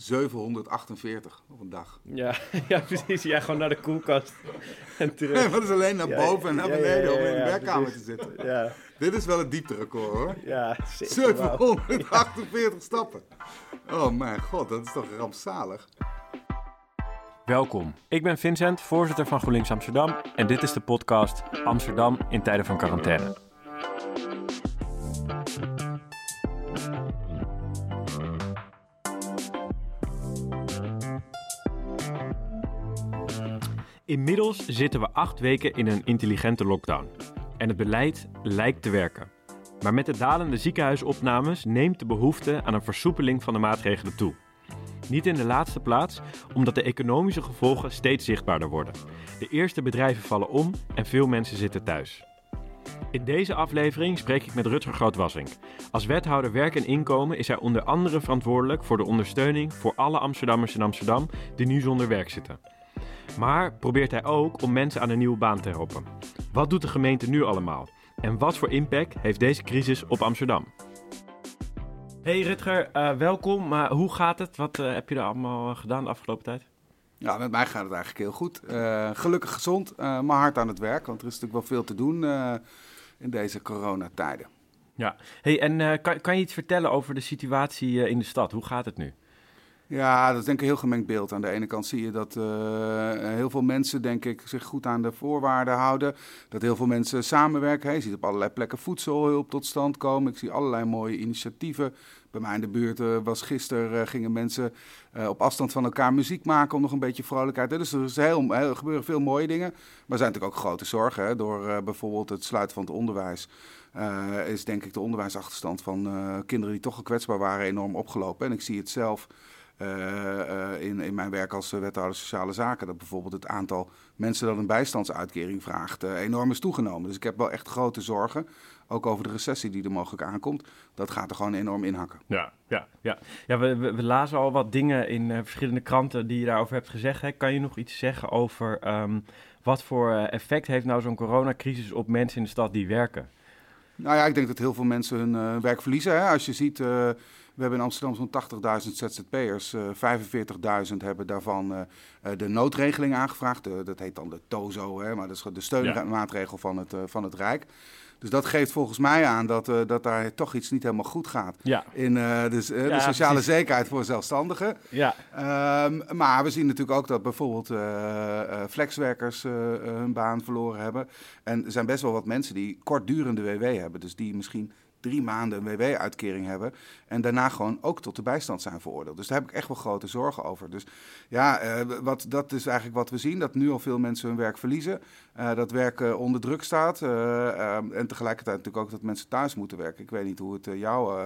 748 op een dag. Ja, ja precies. Ja, gewoon naar de koelkast en terug. Nee, dat is alleen naar Ja, boven en naar ja, ja, beneden ja, om in de ja, werkkamer te zitten. Ja, Dit is wel het diepterecord hoor. ja zeker. wauw. 748 stappen. Oh mijn god, dat is toch rampzalig. Welkom. Ik ben Vincent, voorzitter van GroenLinks Amsterdam. En dit is de podcast Amsterdam in tijden van quarantaine. Inmiddels zitten we acht weken in een intelligente lockdown. En het beleid lijkt te werken. Maar met de dalende ziekenhuisopnames neemt de behoefte aan een versoepeling van de maatregelen toe. Niet in de laatste plaats omdat de economische gevolgen steeds zichtbaarder worden. De eerste bedrijven vallen om en veel mensen zitten thuis. In deze aflevering spreek ik met Rutger Grootwassink. Als wethouder werk en inkomen is hij onder andere verantwoordelijk voor de ondersteuning voor alle Amsterdammers in Amsterdam die nu zonder werk zitten. Maar probeert hij ook om mensen aan een nieuwe baan te helpen. Wat doet de gemeente nu allemaal? En wat voor impact heeft deze crisis op Amsterdam? Hey Rutger, eh, welkom. Maar hoe gaat het? Wat eh, heb je er allemaal gedaan de afgelopen tijd? Ja, met mij gaat het eigenlijk heel goed. Eh, gelukkig gezond, eh, maar hard aan het werk. Want er is natuurlijk wel veel te doen eh, in deze coronatijden. Ja. Hey, en eh, kan, kan je iets vertellen over de situatie eh, in de stad? Hoe gaat het nu? Ja, dat is denk ik een heel gemengd beeld. Aan de ene kant zie je dat eh, heel veel mensen, denk ik, zich goed aan de voorwaarden houden. Dat heel veel mensen samenwerken. Je ziet op allerlei plekken voedselhulp tot stand komen. Ik zie allerlei mooie initiatieven. Bij mij in de buurt eh, was gisteren, eh, gingen mensen op afstand van elkaar muziek maken om nog een beetje vrolijkheid. Dus er, is heel, er gebeuren veel mooie dingen. Maar er zijn natuurlijk ook grote zorgen. Hè, door bijvoorbeeld het sluiten van het onderwijs. is denk ik de onderwijsachterstand van kinderen die toch al kwetsbaar waren enorm opgelopen. En ik zie het zelf in, in mijn werk als eh, wethouder sociale zaken, dat bijvoorbeeld het aantal mensen dat een bijstandsuitkering vraagt eh, enorm is toegenomen. Dus ik heb wel echt grote zorgen, ook over de recessie die er mogelijk aankomt. Dat gaat er gewoon enorm inhakken. Ja, ja, ja. ja we, we, we lazen al wat dingen in eh, verschillende kranten die je daarover hebt gezegd. Hè. Kan je nog iets zeggen over ehm, wat voor eh, effect heeft nou zo'n coronacrisis op mensen in de stad die werken? Nou ja, ik denk dat heel veel mensen hun eh, werk verliezen. Hè. Als je ziet, eh, we hebben in Amsterdam zo'n 80.000 ZZP'ers. eh 45.000 hebben daarvan eh, eh, de noodregeling aangevraagd. De- dat heet dan de TOZO, hè, maar dat is de steunmaatregel van, het, eh, van het Rijk. Dus dat geeft volgens mij aan dat, eh, dat daar toch iets niet helemaal goed gaat. Ja, In eh, dus, eh, de sociale precies. zekerheid voor zelfstandigen. ja, Ehm, maar we zien natuurlijk ook dat bijvoorbeeld eh, eh, flexwerkers eh, eh, hun baan verloren hebben. En er zijn best wel wat mensen die kortdurende WW hebben. Dus die misschien drie maanden een WW-uitkering hebben. En daarna gewoon ook tot de bijstand zijn veroordeeld. Dus daar heb ik echt wel grote zorgen over. Dus ja, eh, wat, dat is eigenlijk wat we zien. Dat nu al veel mensen hun werk verliezen. Eh, dat werk eh, onder druk staat. eh, ehm, en tegelijkertijd natuurlijk ook dat mensen thuis moeten werken. Ik weet niet hoe het jou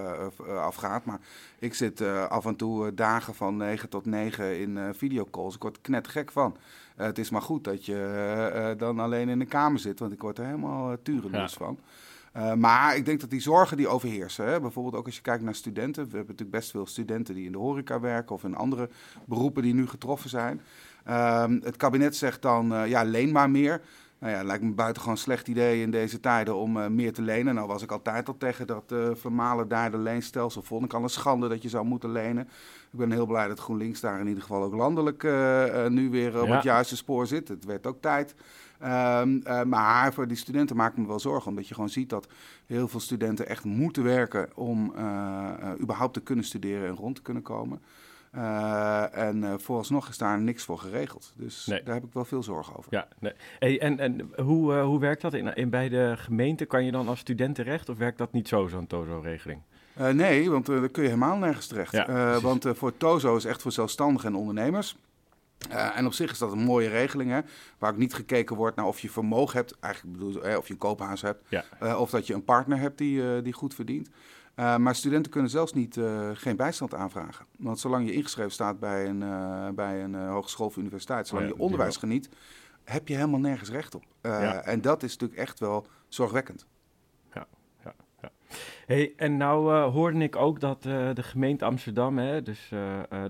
afgaat. Maar ik zit af en toe dagen van 9 tot 9 in videocalls. Ik word er knettergek van. Het is maar goed dat je dan alleen in de kamer zit. Want ik word er helemaal tureloos Ja. van. Eh, maar ik denk dat die zorgen die overheersen. Hè? Bijvoorbeeld ook als je kijkt naar studenten. We hebben natuurlijk best veel studenten die in de horeca werken of in andere beroepen die nu getroffen zijn. Ehm, het kabinet zegt dan, eh, ja, leen maar meer. Nou ja, lijkt me buitengewoon slecht idee in deze tijden om eh, meer te lenen. Nou was ik altijd al tegen dat uh, vermalen leenstelsel. Vond ik al een schande dat je zou moeten lenen. Ik ben heel blij dat GroenLinks daar in ieder geval ook landelijk uh, nu weer op Ja. het juiste spoor zit. Het werd ook tijd. Um, uh, maar voor die studenten maak ik me wel zorgen. Omdat je gewoon ziet dat heel veel studenten echt moeten werken om uh, überhaupt te kunnen studeren en rond te kunnen komen. Uh, en vooralsnog is daar niks voor geregeld. Dus nee. daar heb ik wel veel zorgen over. Ja, nee. hey, en, en hoe, hoe werkt dat? In, in, bij de gemeente kan je dan als student terecht of werkt dat niet zo, zo'n TOZO-regeling? Uh, nee, want uh, daar kun je helemaal nergens terecht. Ja, uh, want voor TOZO is echt voor zelfstandigen en ondernemers. Uh, en op zich is dat een mooie regeling, hè, waar ook niet gekeken wordt naar of je vermogen hebt, eigenlijk bedoel eh, of je een koophuis hebt, ja. uh, of dat je een partner hebt die, uh, die goed verdient. Maar studenten kunnen zelfs niet, geen bijstand aanvragen. Want zolang je ingeschreven staat bij een, bij een hogeschool of universiteit, zolang Oh je onderwijs geniet, heb je helemaal nergens recht op. Ja. En dat is natuurlijk echt wel zorgwekkend. Hey, en nou uh, hoorde ik ook dat uh, de gemeente Amsterdam, hè, dus, uh,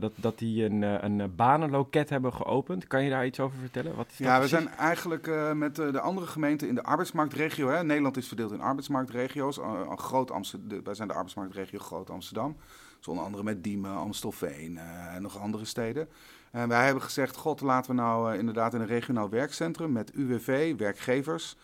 dat, dat die een, een banenloket hebben geopend. Kan je daar iets over vertellen? Wat is ja, we zijn eigenlijk met de andere gemeenten in de arbeidsmarktregio. Hè. Nederland is verdeeld in arbeidsmarktregio's. Groot Amsterdam, wij zijn de arbeidsmarktregio Groot Amsterdam. Zonder andere met Diemen, Amstelveen en nog andere steden. En wij hebben gezegd, god, laten we nou inderdaad in een regionaal werkcentrum met UWV, werkgevers...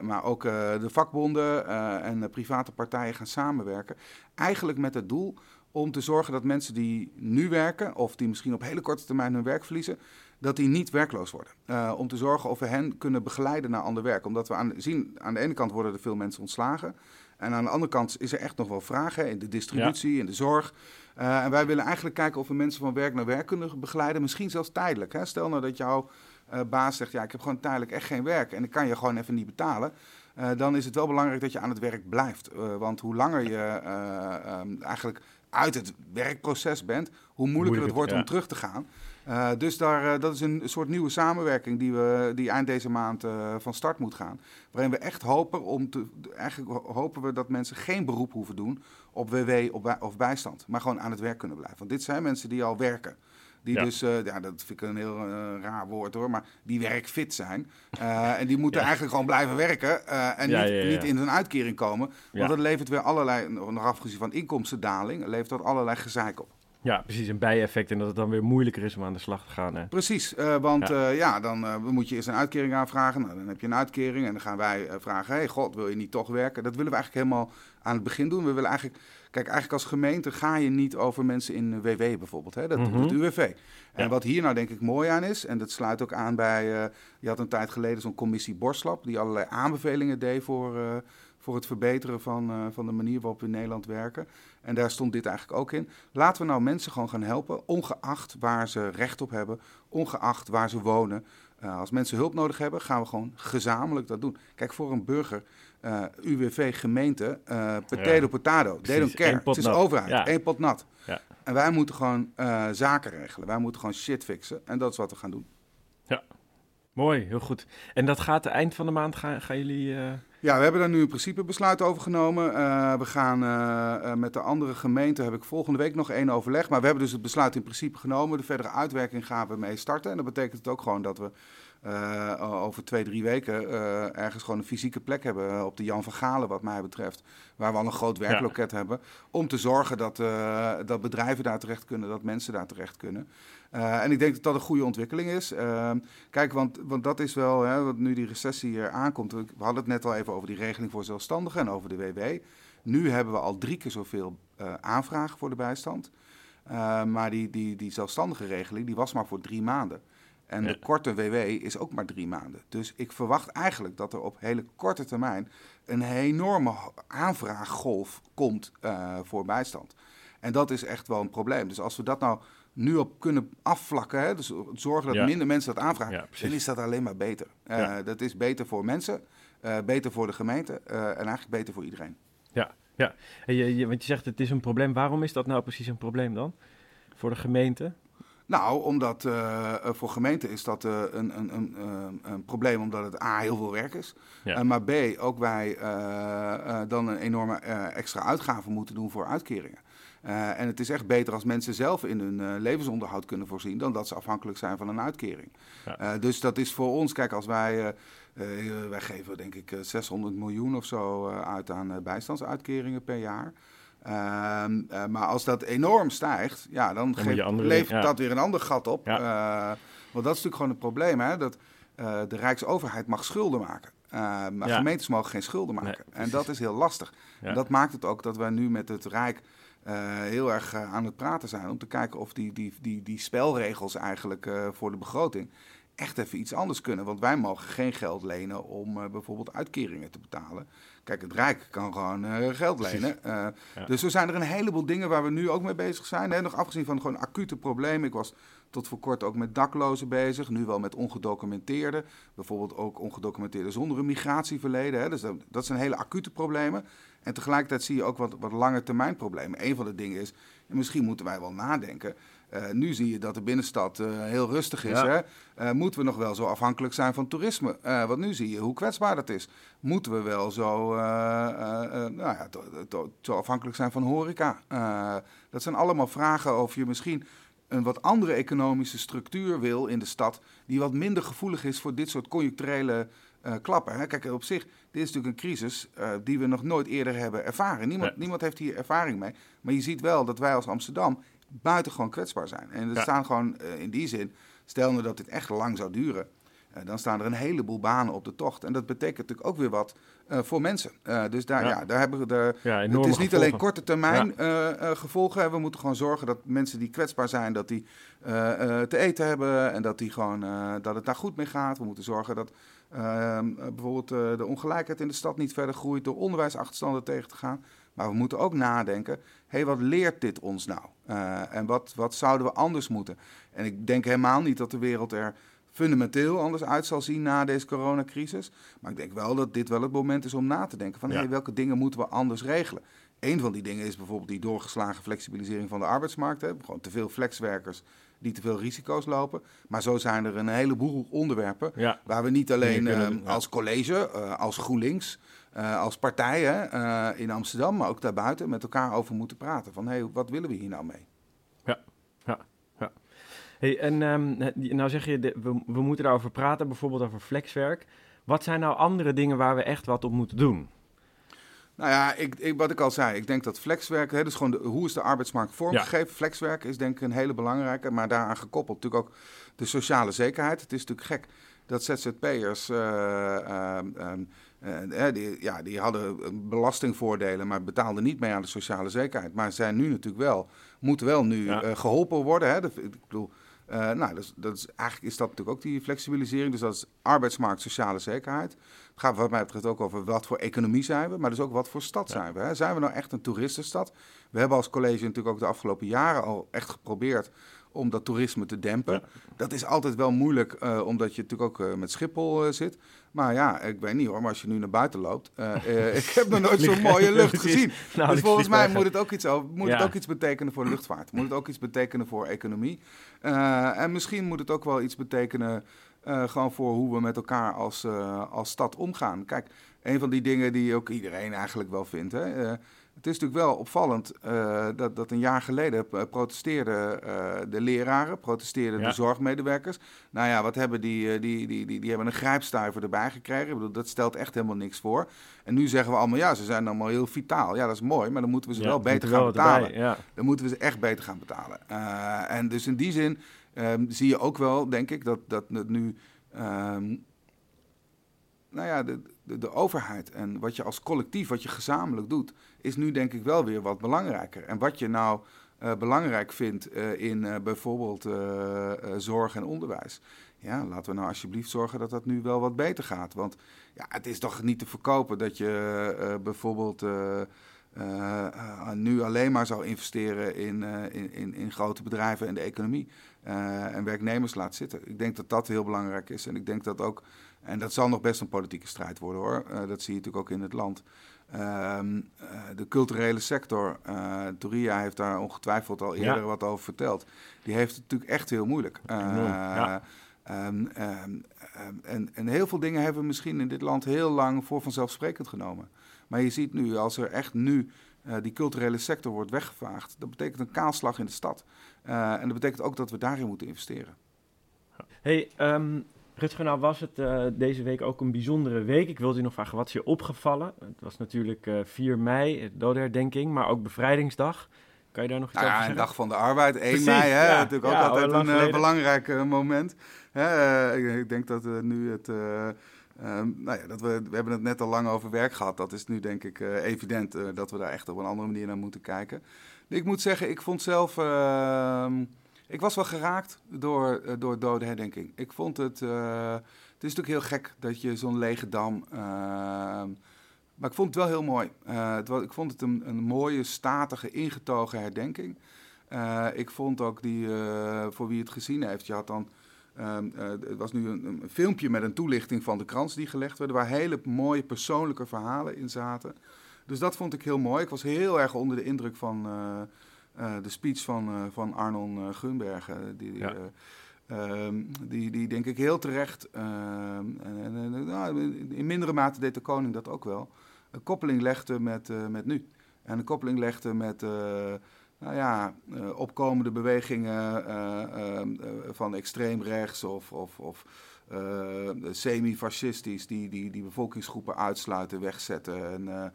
maar ook de vakbonden en private partijen gaan samenwerken. Eigenlijk met het doel om te zorgen dat mensen die nu werken, of die misschien op hele korte termijn hun werk verliezen, dat die niet werkloos worden. Om te zorgen of we hen kunnen begeleiden naar ander werk. Omdat we aan, zien, aan de ene kant worden er veel mensen ontslagen. En aan de andere kant is er echt nog wel vragen in de distributie, in de zorg. En wij willen eigenlijk kijken of we mensen van werk naar werk kunnen begeleiden. Misschien zelfs tijdelijk. Hè? Stel nou dat jouw uh, baas zegt, ja, ik heb gewoon tijdelijk echt geen werk. En ik kan je gewoon even niet betalen. dan is het wel belangrijk dat je aan het werk blijft. want hoe langer je ehm, eigenlijk uit het werkproces bent, hoe moeilijker het wordt om terug te gaan. Uh, dus daar, uh, dat is een soort nieuwe samenwerking die, we, die eind deze maand uh, van start moet gaan. Waarin we echt hopen, om te, eigenlijk hopen we dat mensen geen beroep hoeven doen op WW of bijstand. Maar gewoon aan het werk kunnen blijven. Want dit zijn mensen die al werken. Die ja. dus, uh, ja, dat vind ik een heel uh, raar woord hoor, maar die werkfit zijn. Uh, en die moeten ja. eigenlijk gewoon blijven werken en ja, niet, niet, in een uitkering komen. Want dat levert weer allerlei, nog afgezien van inkomstendaling, levert dat allerlei gezeik op. Ja, precies, een bijeffect en dat het dan weer moeilijker is om aan de slag te gaan. Hè? Precies, want ja, ja dan moet je eerst een uitkering aanvragen. Nou, dan heb je een uitkering en dan gaan wij vragen, hey god, wil je niet toch werken? Dat willen we eigenlijk helemaal aan het begin doen. We willen eigenlijk Kijk, eigenlijk als gemeente ga je niet over mensen in WW bijvoorbeeld. Hè? Dat doet het mhm. UWV. En wat hier nou denk ik mooi aan is, en dat sluit ook aan bij... Je had een tijd geleden zo'n commissie Borslap... die allerlei aanbevelingen deed voor, voor het verbeteren van, uh, van de manier waarop we in Nederland werken. En daar stond dit eigenlijk ook in. Laten we nou mensen gewoon gaan helpen, ongeacht waar ze recht op hebben... ongeacht waar ze wonen... Uh, als mensen hulp nodig hebben, gaan we gewoon gezamenlijk dat doen. Kijk, voor een burger uh, UWV gemeente, uh, potato ja. potato, they don't care. Het is nat. overheid, ja. één pot nat. Ja. En wij moeten gewoon zaken regelen. Wij moeten gewoon shit fixen. En dat is wat we gaan doen. Ja, mooi, heel goed. En dat gaat de eind van de maand, gaan, gaan jullie... Ja, we hebben daar nu een principebesluit over genomen. we gaan met de andere gemeenten, heb ik volgende week nog één overleg. Maar we hebben dus het besluit in principe genomen. De verdere uitwerking gaan we mee starten. En dat betekent het ook gewoon dat we uh, over twee, drie weken uh, ergens gewoon een fysieke plek hebben op de Jan van Galen, wat mij betreft. Waar we al een groot werkloket ja. hebben. Om te zorgen dat, uh, dat bedrijven daar terecht kunnen, dat mensen daar terecht kunnen. en ik denk dat dat een goede ontwikkeling is. kijk, want, want dat is wel, hè, wat nu die recessie hier aankomt. We hadden het net al even over die regeling voor zelfstandigen en over de WW. Nu hebben we al drie keer zoveel aanvragen voor de bijstand. maar die, die, die zelfstandige regeling die was maar voor drie maanden. En de korte WW is ook maar drie maanden. Dus ik verwacht eigenlijk dat er op hele korte termijn een enorme aanvraaggolf komt uh, voor bijstand. En dat is echt wel een probleem. Dus als we dat nou nu op kunnen afvlakken, hè, dus zorgen dat ja. minder mensen dat aanvragen, ja, dan is dat alleen maar beter. Uh, dat is beter voor mensen, uh, beter voor de gemeente en eigenlijk beter voor iedereen. Ja, ja. Je, je, want je zegt het is een probleem. Waarom is dat nou precies een probleem dan? Voor de gemeente? Nou, omdat uh, voor gemeenten is dat uh, een, een, een, een, probleem omdat het A, heel veel werk is. Ja. maar B, ook wij dan een enorme extra uitgave moeten doen voor uitkeringen. en het is echt beter als mensen zelf in hun levensonderhoud kunnen voorzien... dan dat ze afhankelijk zijn van een uitkering. Ja. dus dat is voor ons, kijk, als wij... wij geven denk ik 600 miljoen of zo uit aan bijstandsuitkeringen per jaar... Uh, uh, maar als dat enorm stijgt, ja, dan, dan geeft, levert ja. dat weer een ander gat op. Ja. Uh, want dat is natuurlijk gewoon het probleem, hè? dat eh, de Rijksoverheid mag schulden maken. maar gemeentes mogen geen schulden maken. Nee, en dat is heel lastig. En dat maakt het ook dat wij nu met het Rijk heel erg aan het praten zijn... om te kijken of die, die, die, die spelregels eigenlijk voor de begroting echt even iets anders kunnen. Want wij mogen geen geld lenen om bijvoorbeeld uitkeringen te betalen... Kijk, het Rijk kan gewoon uh, geld lenen. Uh, ja. Dus er zijn er een heleboel dingen waar we nu ook mee bezig zijn. Hè? Nog afgezien van gewoon acute problemen. Ik was tot voor kort ook met daklozen bezig. Nu wel met ongedocumenteerden. Bijvoorbeeld ook ongedocumenteerden zonder een migratieverleden. Hè? Dus dat, dat, zijn hele acute problemen. En tegelijkertijd zie je ook wat, wat lange termijn problemen. Een van de dingen is, misschien moeten wij wel nadenken uh, nu zie je dat de binnenstad uh, heel rustig is. Ja. Hè? Uh, moeten we nog wel zo afhankelijk zijn van toerisme? want nu zie je hoe kwetsbaar dat is. Moeten we wel zo, nou ja, zo afhankelijk zijn van horeca? dat zijn allemaal vragen of je misschien een wat andere economische structuur wil in de stad, die wat minder gevoelig is voor dit soort conjuncturele klappen. Hè? Kijk, op zich, dit is natuurlijk een crisis die we nog nooit eerder hebben ervaren. Niemand, niemand heeft hier ervaring mee. Maar je ziet wel dat wij als Amsterdam buitengewoon kwetsbaar zijn. En er staan gewoon in die zin, stel nou dat dit echt lang zou duren eh, dan staan er een heleboel banen op de tocht. En dat betekent natuurlijk ook weer wat uh, voor mensen. Dus daar, ja. daar hebben we de. Ja, het is niet gevolgen. alleen korte termijn gevolgen. We moeten gewoon zorgen dat mensen die kwetsbaar zijn, dat die te eten hebben en dat, die gewoon, dat het daar goed mee gaat. We moeten zorgen dat ehm, bijvoorbeeld de ongelijkheid in de stad niet verder groeit door onderwijsachterstanden tegen te gaan. Maar we moeten ook nadenken, hé, hey, wat leert dit ons nou? en wat, wat zouden we anders moeten? En ik denk helemaal niet dat de wereld er fundamenteel anders uit zal zien na deze coronacrisis. Maar ik denk wel dat dit wel het moment is om na te denken van hey, welke dingen moeten we anders regelen. Een van die dingen is bijvoorbeeld die doorgeslagen flexibilisering van de arbeidsmarkt. Hè. Gewoon te veel flexwerkers die te veel risico's lopen. Maar zo zijn er een heleboel onderwerpen waar we niet alleen uh, als college, uh, als GroenLinks, uh, als partijen in Amsterdam, maar ook daarbuiten met elkaar over moeten praten. Van hey, wat willen we hier nou mee? Hey, en um, nou zeg je, we, we moeten daarover praten, bijvoorbeeld over flexwerk. Wat zijn nou andere dingen waar we echt wat op moeten doen? Nou ja, ik, ik, wat ik al zei, ik denk dat flexwerk, hè, dus gewoon de, hoe is de arbeidsmarkt vormgegeven? Flexwerk is denk ik een hele belangrijke, maar daaraan gekoppeld natuurlijk ook de sociale zekerheid. Het is natuurlijk gek dat ZZP'ers, uh, uh, die, ja, die hadden belastingvoordelen, maar betaalden niet mee aan de sociale zekerheid. Maar zijn nu natuurlijk wel, moeten wel nu geholpen worden. Hè? ik bedoel, uh, nou, dus, dat is, eigenlijk is dat natuurlijk ook die flexibilisering. Dus dat is arbeidsmarkt, sociale zekerheid. Het gaat wat mij betreft ook over wat voor economie zijn we, maar dus ook wat voor stad zijn we. Hè? Zijn we nou echt een toeristenstad? We hebben als college natuurlijk ook de afgelopen jaren al echt geprobeerd om dat toerisme te dempen. Dat is altijd wel moeilijk, uh, omdat je natuurlijk ook uh, met Schiphol uh, zit. Maar ja, ik weet niet hoor, maar als je nu naar buiten loopt... ik heb nog nooit zo'n mooie lucht gezien. Nou, dus volgens mij moet, het ook, iets over, moet het ook iets betekenen voor de luchtvaart. Moet het ook iets betekenen voor economie. en misschien moet het ook wel iets betekenen... gewoon voor hoe we met elkaar als, als stad omgaan. Kijk, een van die dingen die ook iedereen eigenlijk wel vindt... Hè, het is natuurlijk wel opvallend uh, dat, dat een jaar geleden protesteerden uh, de leraren, protesteerden de zorgmedewerkers. Nou ja, wat hebben die, die, die, die, die hebben een grijpstuiver erbij gekregen. Ik bedoel, dat stelt echt helemaal niks voor. En nu zeggen we allemaal, ja, ze zijn allemaal heel vitaal. Ja, dat is mooi, maar dan moeten we ze ja, wel beter gaan betalen. ja. Dan moeten we ze echt beter gaan betalen. en dus in die zin um, zie je ook wel, denk ik, dat, dat het nu... Um, nou ja, de, de, de, overheid en wat je als collectief, wat je gezamenlijk doet, is nu denk ik wel weer wat belangrijker. En wat je nou uh, belangrijk vindt uh, in uh, bijvoorbeeld zorg en onderwijs. Ja, laten we nou alsjeblieft zorgen dat dat nu wel wat beter gaat. Want ja, het is toch niet te verkopen dat je bijvoorbeeld nu alleen maar zou investeren in, in, in, in, grote bedrijven en de economie. en werknemers laat zitten. Ik denk dat dat heel belangrijk is. En ik denk dat ook en dat zal nog best een politieke strijd worden hoor. Uh, dat zie je natuurlijk ook in het land. Um, uh, de culturele sector, uh, Toria heeft daar ongetwijfeld al eerder ja. wat over verteld. Die heeft het natuurlijk echt heel moeilijk. Ja. Um, um, en, en, heel veel dingen hebben we misschien in dit land heel lang voor vanzelfsprekend genomen. Maar je ziet nu, als er echt nu die culturele sector wordt weggevaagd, dat betekent een kaalslag in de stad. en dat betekent ook dat we daarin moeten investeren. Hey, Rutger, nou was het uh, deze week ook een bijzondere week. Ik wilde u nog vragen, wat is je opgevallen? Het was natuurlijk uh, 4 mei, dodenherdenking, maar ook bevrijdingsdag. Kan je daar nog iets nou over ja, zeggen? dag van de arbeid, 1 Precies, mei, hè? Ja, natuurlijk ook ja, altijd een uh, belangrijk moment. Hè? Ik, ik, denk dat we nu het... Um, nou ja, dat we, we hebben het net al lang over werk gehad. Dat is nu denk ik evident dat we daar echt op een andere manier naar moeten kijken. Ik moet zeggen, ik vond zelf... Ehm, ik was wel geraakt door, uh, door dode herdenking. Ik vond het. Uh, het is natuurlijk heel gek dat je zo'n lege dam. Uh, maar ik vond het wel heel mooi. Het was, ik vond het een, een mooie, statige, ingetogen herdenking. ik vond ook die, voor wie het gezien heeft, je had dan. Ehm, het was nu een, filmpje met een toelichting van de krans die gelegd werd, waar hele mooie persoonlijke verhalen in zaten. Dus dat vond ik heel mooi. Ik was heel erg onder de indruk van, de speech van, uh, van Arnon uh, Gunbergen. Die, ja. um, die, die denk ik heel terecht, ehm, en, en, nou, in mindere mate deed de koning dat ook wel, een koppeling legde met, met nu. En een koppeling legde met nou ja, opkomende bewegingen van extreem rechts of, of, of semi-fascistisch die, die, die bevolkingsgroepen uitsluiten, wegzetten en,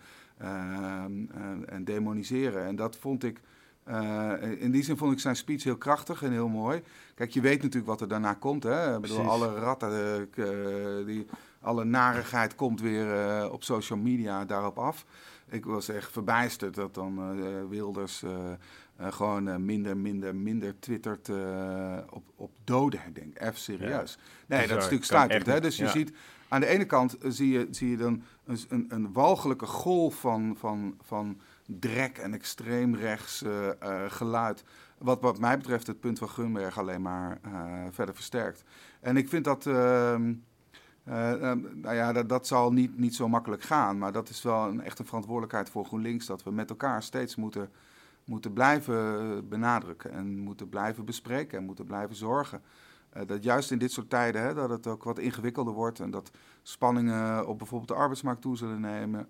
en demoniseren. En dat vond ik uh, in die zin vond ik zijn speech heel krachtig en heel mooi. Kijk, je weet natuurlijk wat er daarna komt. Hè? Ik bedoel, alle ratten, uh, die, alle narigheid komt weer uh, op social media daarop af. Ik was echt verbijsterd dat dan Wilders gewoon minder, minder, minder twittert op, op doden herdenk. Even serieus. Nee, dat, is natuurlijk stuitend. Hè? Dus je ziet, aan de ene kant zie je, zie je dan een, een, een walgelijke golf van... van, van drek en extreem rechts uh, geluid. Wat wat mij betreft het punt van Gunberg alleen maar uh, verder versterkt. En ik vind dat... Ehm, nou ja, dat, dat zal niet, niet zo makkelijk gaan. Maar dat is wel een echte verantwoordelijkheid voor GroenLinks. Dat we met elkaar steeds moeten, moeten blijven benadrukken. En moeten blijven bespreken. En moeten blijven zorgen. dat juist in dit soort tijden, hè, dat het ook wat ingewikkelder wordt. En dat spanningen op bijvoorbeeld de arbeidsmarkt toe zullen nemen.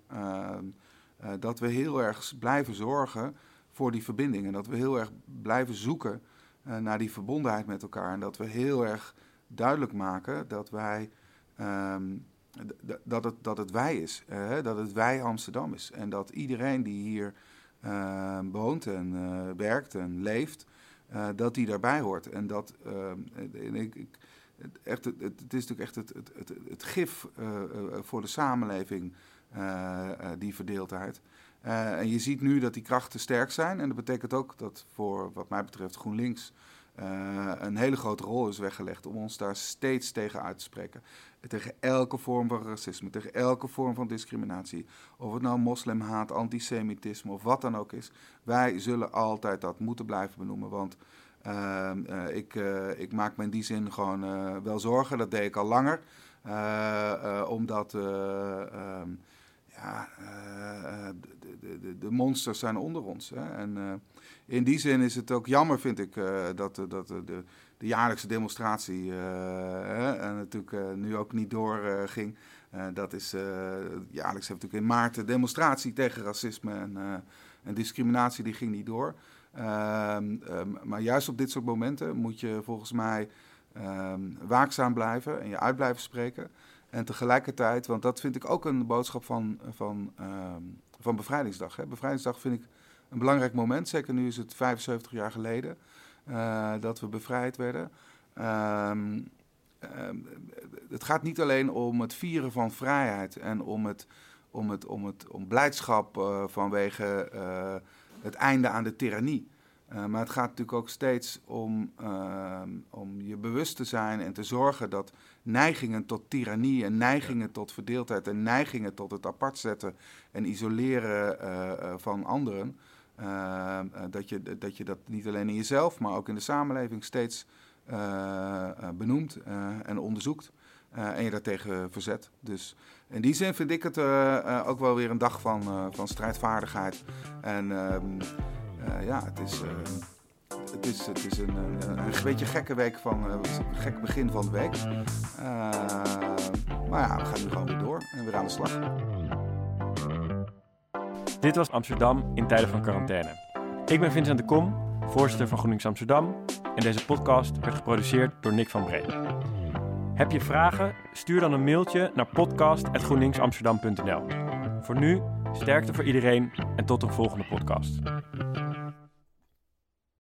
Ehm, uh, dat we heel erg blijven zorgen voor die verbinding. En dat we heel erg blijven zoeken uh, naar die verbondenheid met elkaar. En dat we heel erg duidelijk maken dat wij. Um, dat het, dat het wij is, uh, dat het wij Amsterdam is. En dat iedereen die hier ehm, woont en werkt en leeft, dat die daarbij hoort. En dat, ehm, ik, ik, echt, het, het, is natuurlijk echt het, het, het, het gif voor de samenleving eh, eh, die verdeeldheid. Eh, en je ziet nu dat die krachten sterk zijn. En dat betekent ook dat voor wat mij betreft GroenLinks een hele grote rol is weggelegd om ons daar steeds tegen uit te spreken. Tegen elke vorm van racisme, tegen elke vorm van discriminatie. Of het nou moslimhaat, antisemitisme of wat dan ook is. Wij zullen altijd dat moeten blijven benoemen. Want uh, ik, uh, ik, maak me in die zin gewoon uh, wel zorgen. Dat deed ik al langer. omdat ehm, ja, uh, de, de, de, monsters zijn onder ons. Hè? En uh, in die zin is het ook jammer, vind ik, dat, dat de, de, jaarlijkse demonstratie natuurlijk nu ook niet doorging. dat is, jaarlijks hebben natuurlijk in maart de demonstratie tegen racisme en, en discriminatie, die ging niet door. Ehm, ehm, maar juist op dit soort momenten moet je volgens mij um, waakzaam blijven en je uit blijven spreken. En tegelijkertijd, want dat vind ik ook een boodschap van, van, uh, van Bevrijdingsdag. Hè. Bevrijdingsdag vind ik een belangrijk moment. Zeker nu is het 75 jaar geleden uh, dat we bevrijd werden. Uh, het gaat niet alleen om het vieren van vrijheid en om, het, om, het, om, het, om blijdschap uh, vanwege het einde aan de tirannie. Uh, maar het gaat natuurlijk ook steeds om, uh, om je bewust te zijn en te zorgen dat neigingen tot tirannie en neigingen tot verdeeldheid en neigingen tot het apart zetten en isoleren uh, van anderen, dat, je, dat je dat niet alleen in jezelf, maar ook in de samenleving steeds benoemt en onderzoekt. en je daartegen verzet. Dus in die zin vind ik het ook wel weer een dag van, van strijdvaardigheid. En ehm, uh, ja, het is, uh, het is, het is een, een, een, beetje gekke week van, een gek begin van de week. maar ja, we gaan nu gewoon weer door en weer aan de slag. Dit was Amsterdam in tijden van quarantaine. Ik ben Vincent de Kom, voorzitter van GroenLinks Amsterdam. En deze podcast werd geproduceerd door Nick van Bree. Heb je vragen? Stuur dan een mailtje naar podcast.groenlinksamsterdam.nl. Voor nu, sterkte voor iedereen en tot een volgende podcast.